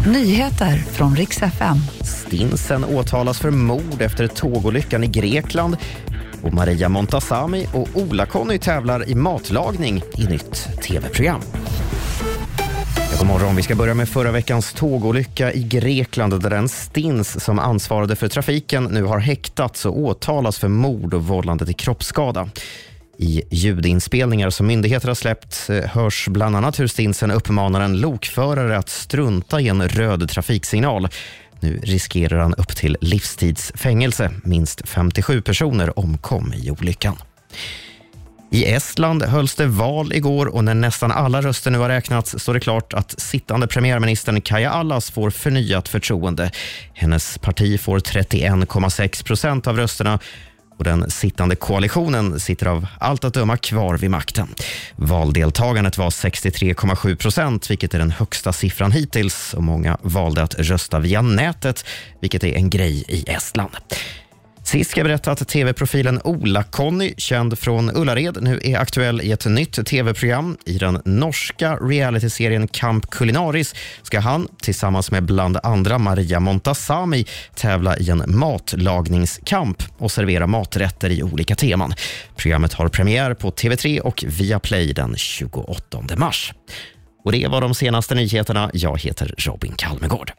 Nyheter från riks FM. Stinsen åtalas för mord efter tågolyckan i Grekland. Och Maria Montazami och Ola-Conny tävlar i matlagning i nytt tv-program. God morgon. Vi ska börja med förra veckans tågolycka i Grekland där en stins som ansvarade för trafiken nu har häktats och åtalas för mord och vållande till kroppsskada. I ljudinspelningar som myndigheter har släppt eh, hörs bland annat hur stinsen uppmanar en lokförare att strunta i en röd trafiksignal. Nu riskerar han upp till livstidsfängelse. Minst 57 personer omkom i olyckan. I Estland hölls det val igår och när nästan alla röster nu har räknats står det klart att sittande premiärministern Kaja Allas får förnyat förtroende. Hennes parti får 31,6 procent av rösterna och den sittande koalitionen sitter av allt att döma kvar vid makten. Valdeltagandet var 63,7 procent, vilket är den högsta siffran hittills och många valde att rösta via nätet, vilket är en grej i Estland. Sist ska jag berätta att tv-profilen Ola-Conny, känd från Ullared, nu är aktuell i ett nytt tv-program. I den norska realityserien Camp Culinaris ska han tillsammans med bland andra Maria Montazami tävla i en matlagningskamp och servera maträtter i olika teman. Programmet har premiär på TV3 och Viaplay den 28 mars. Och Det var de senaste nyheterna. Jag heter Robin Kalmegård.